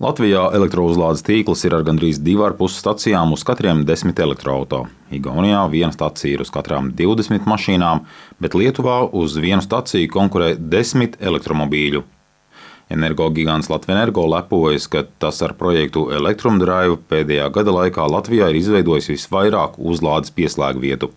Latvijā elektrouzlādes tīkls ir ar gandrīz 2,5 stacijām uz katriem 10 elektroautoriem. Igaunijā viena stacija ir uz katrām 20 mašīnām, bet Lietuvā uz vienu staciju konkurē 10 elektromobīļu. Energogigants Latvijas lepojas, ka tas ar projektu Electromdrive pēdējā gada laikā Latvijā ir izveidojis visvairāk uzlādes pieslēgu vietu.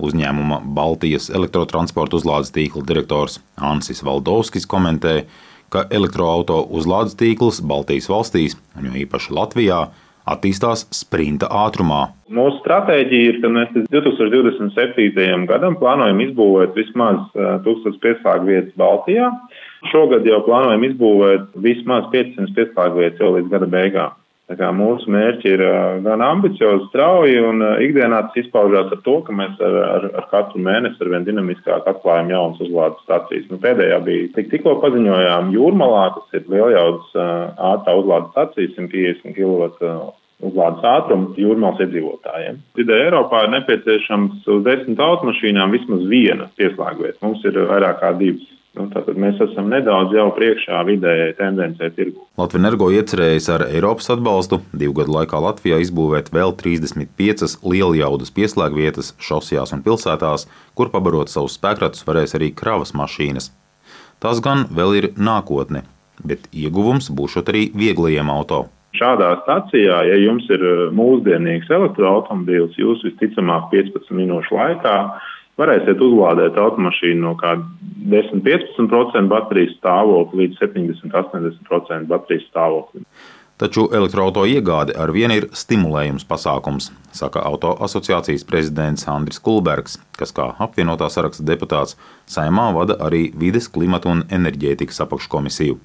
Uzņēmuma Baltijas elektrotransporta uzlādes tīkla direktors Ansis Valdovskis komentēja, ka elektroautorāta uzlādes tīkls Baltijas valstīs, un jo īpaši Latvijā, attīstās sprinta ātrumā. Mūsu stratēģija ir, ka mēs līdz 2027. gadam plānojam izbūvēt vismaz 1000 pieslēgu vietas Baltijā. Šogad jau plānojam izbūvēt vismaz 500 pieslēgu vietas jau līdz gada beigām. Mūsu mērķi ir gan ambiciozi, strauji, un ikdienā tas izpaužās ar to, ka mēs ar, ar, ar katru mēnesi ar vien dinamiskāk atklājam jaunas uzlādes stācijas. Nu, pēdējā bija tik, tikko paziņojām Jūrmalā, tas ir lieljaudas ātrā uzlādes stācijas 150 kW uzlādes ātrumu jūrmālas iedzīvotājiem. Vidē Eiropā ir nepieciešams uz desmit automašīnām vismaz viena pieslēgvieta. Mums ir vairāk kā divas. Nu, tātad mēs esam nedaudz jau priekšā vidējai tendencē tirgu. Latvijas energo iecerējis ar Eiropas atbalstu divu gadu laikā Latvijā izbūvēt vēl 35 lieljaudas pieslēgvietas šosejās un pilsētās, kur pabarot savus spēkratus varēs arī kravas mašīnas. Tas gan vēl ir nākotne, bet ieguvums būs arī vieglajiem auto. Šādā stacijā, ja jums ir mūsdienīgs elektroautobīls, jūs visticamāk 15 minūšu laikā varēsiet uzlādēt automašīnu no kāda 10-15% baterijas stāvokļa līdz 70-80% baterijas stāvoklim. Taču elektroautorāta iegāde ar vienu ir stimulējums pasākums, saka auto asociācijas prezidents Andris Kulbergs, kas kā apvienotā saraksta deputāts saimā vada arī vides, klimata un enerģētikas apakškomisiju.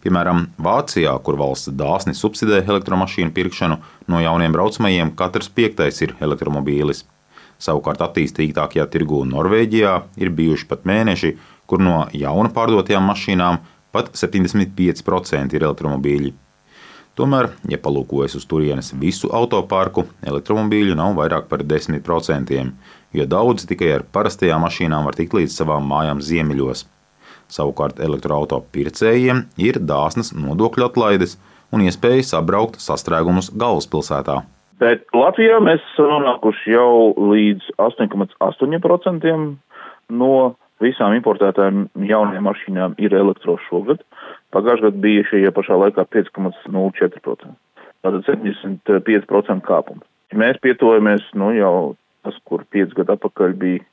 Piemēram, Vācijā, kur valsts dāsni subsidē elektromašīnu pirkšanu, no jauniem braucamajiem katrs piektais ir elektromobīlis. Savukārt attīstītākajā tirgū Norvēģijā ir bijuši pat mēneši, kur no jauna pārdotajām mašīnām pat 75% ir elektromobīļi. Tomēr, ja palūkojas uz turienes visu autoparku, elektromobīļu nav vairāk par 10%, jo daudzi tikai ar parastajām mašīnām var tikt līdz savām mājām ziemeļos. Savukārt elektroautorāta pircējiem ir dāsnas nodokļu atlaides un iespēja sabraukt sastrēgumus galvaspilsētā. Bet Latvijā mēs esam nonākuši jau līdz 8,8% no visām importētām jaunajām mašīnām ir elektros šogad. Pagājušajā gadā bija šajā pašā laikā 5,04%. Tātad 75% kāpums. Mēs pietuvojamies, nu jau tas, kur 5 gadu atpakaļ bija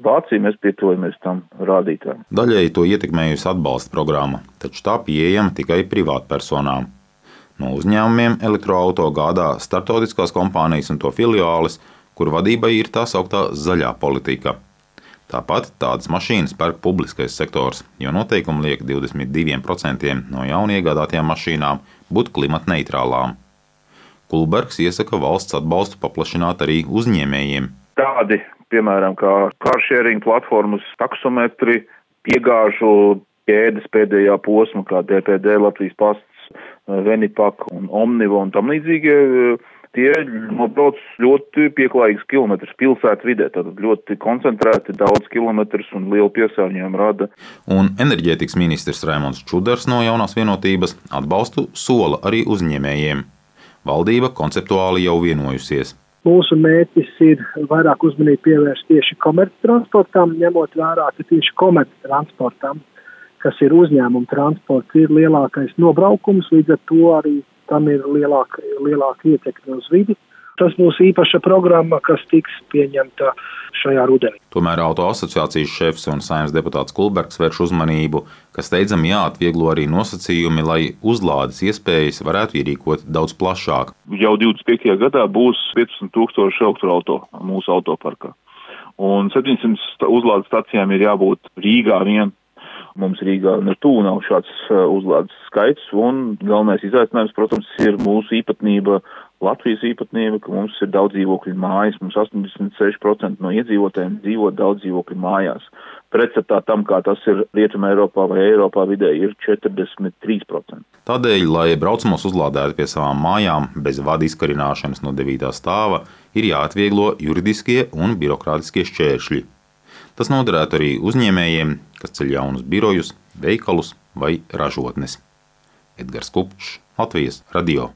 Vācija, mēs pietuvojamies tam rādītājam. Daļēji to ietekmējusi atbalsta programma, taču tā pieejama tikai privātpersonām. No uzņēmumiem elektroautorāta gādā starptautiskās kompānijas un to filiālis, kur vadībai ir tā sauktā zaļā politika. Tāpat tādas mašīnas pērk publiskais sektors, jo noteikumi liek 22% no jauniegādātajām mašīnām būt klimatneitrālām. Kulbergs iesaka valsts atbalstu paplašināt arī uzņēmējiem. Tādi, piemēram, kā kāršēringa platformas, taksometri, piegāžu ķēdes pēdējā posma, kā DPD Latvijas pasts Venipak un Omnivo un tam līdzīgie, tie nobrauc ļoti pieklājīgs kilometrs pilsētu vidē, tātad ļoti koncentrēti daudz kilometrus un lielu piesārņojumu rada. Un enerģētikas ministrs Raimons Čudars no jaunās vienotības atbalstu sola arī uzņēmējiem. Valdība konceptuāli jau vienojusies. Mūsu mērķis ir vairāk uzmanību pievērst tieši komerctransportam, ņemot vērā, ka tieši komerctransportam kas ir uzņēmuma transports, ir lielākais nobraukums, līdz ar to arī tam ir lielāka, lielāka ietekme uz vidi. Tas būs īpaša programma, kas tiks pieņemta šajā rudenī. Tomēr auto asociācijas šefs un saimnes deputāts Kulbergs vērš uzmanību, ka steidzami jāatvieglo arī nosacījumi, lai uzlādes iespējas varētu ierīkot daudz plašāk. Jau 25. gadā būs 15 tūkstoši elektroautorāta mūsu autoparkā. Un 700 uzlādes stacijām ir jābūt Rīgā vien. Mums Rīgā ne tuvu nav šāds uh, uzlādes skaits, un galvenais izaicinājums, protams, ir mūsu īpatnība, Latvijas īpatnība, ka mums ir daudz dzīvokļu mājas, mums 86% no iedzīvotājiem dzīvo daudz dzīvokļu mājās. Pretstatā tam, kā tas ir Rietumē Eiropā vai Eiropā vidē, ir 43%. Tādēļ, lai braucamos uzlādētu pie savām mājām bez vada izkarināšanas no 9. stāva, ir jāatvieglo juridiskie un birokrātiskie šķēršļi. Tas noderētu arī uzņēmējiem, kas ceļ jaunus birojus, veikalus vai ražotnes. Edgars Kupčs, Latvijas radio.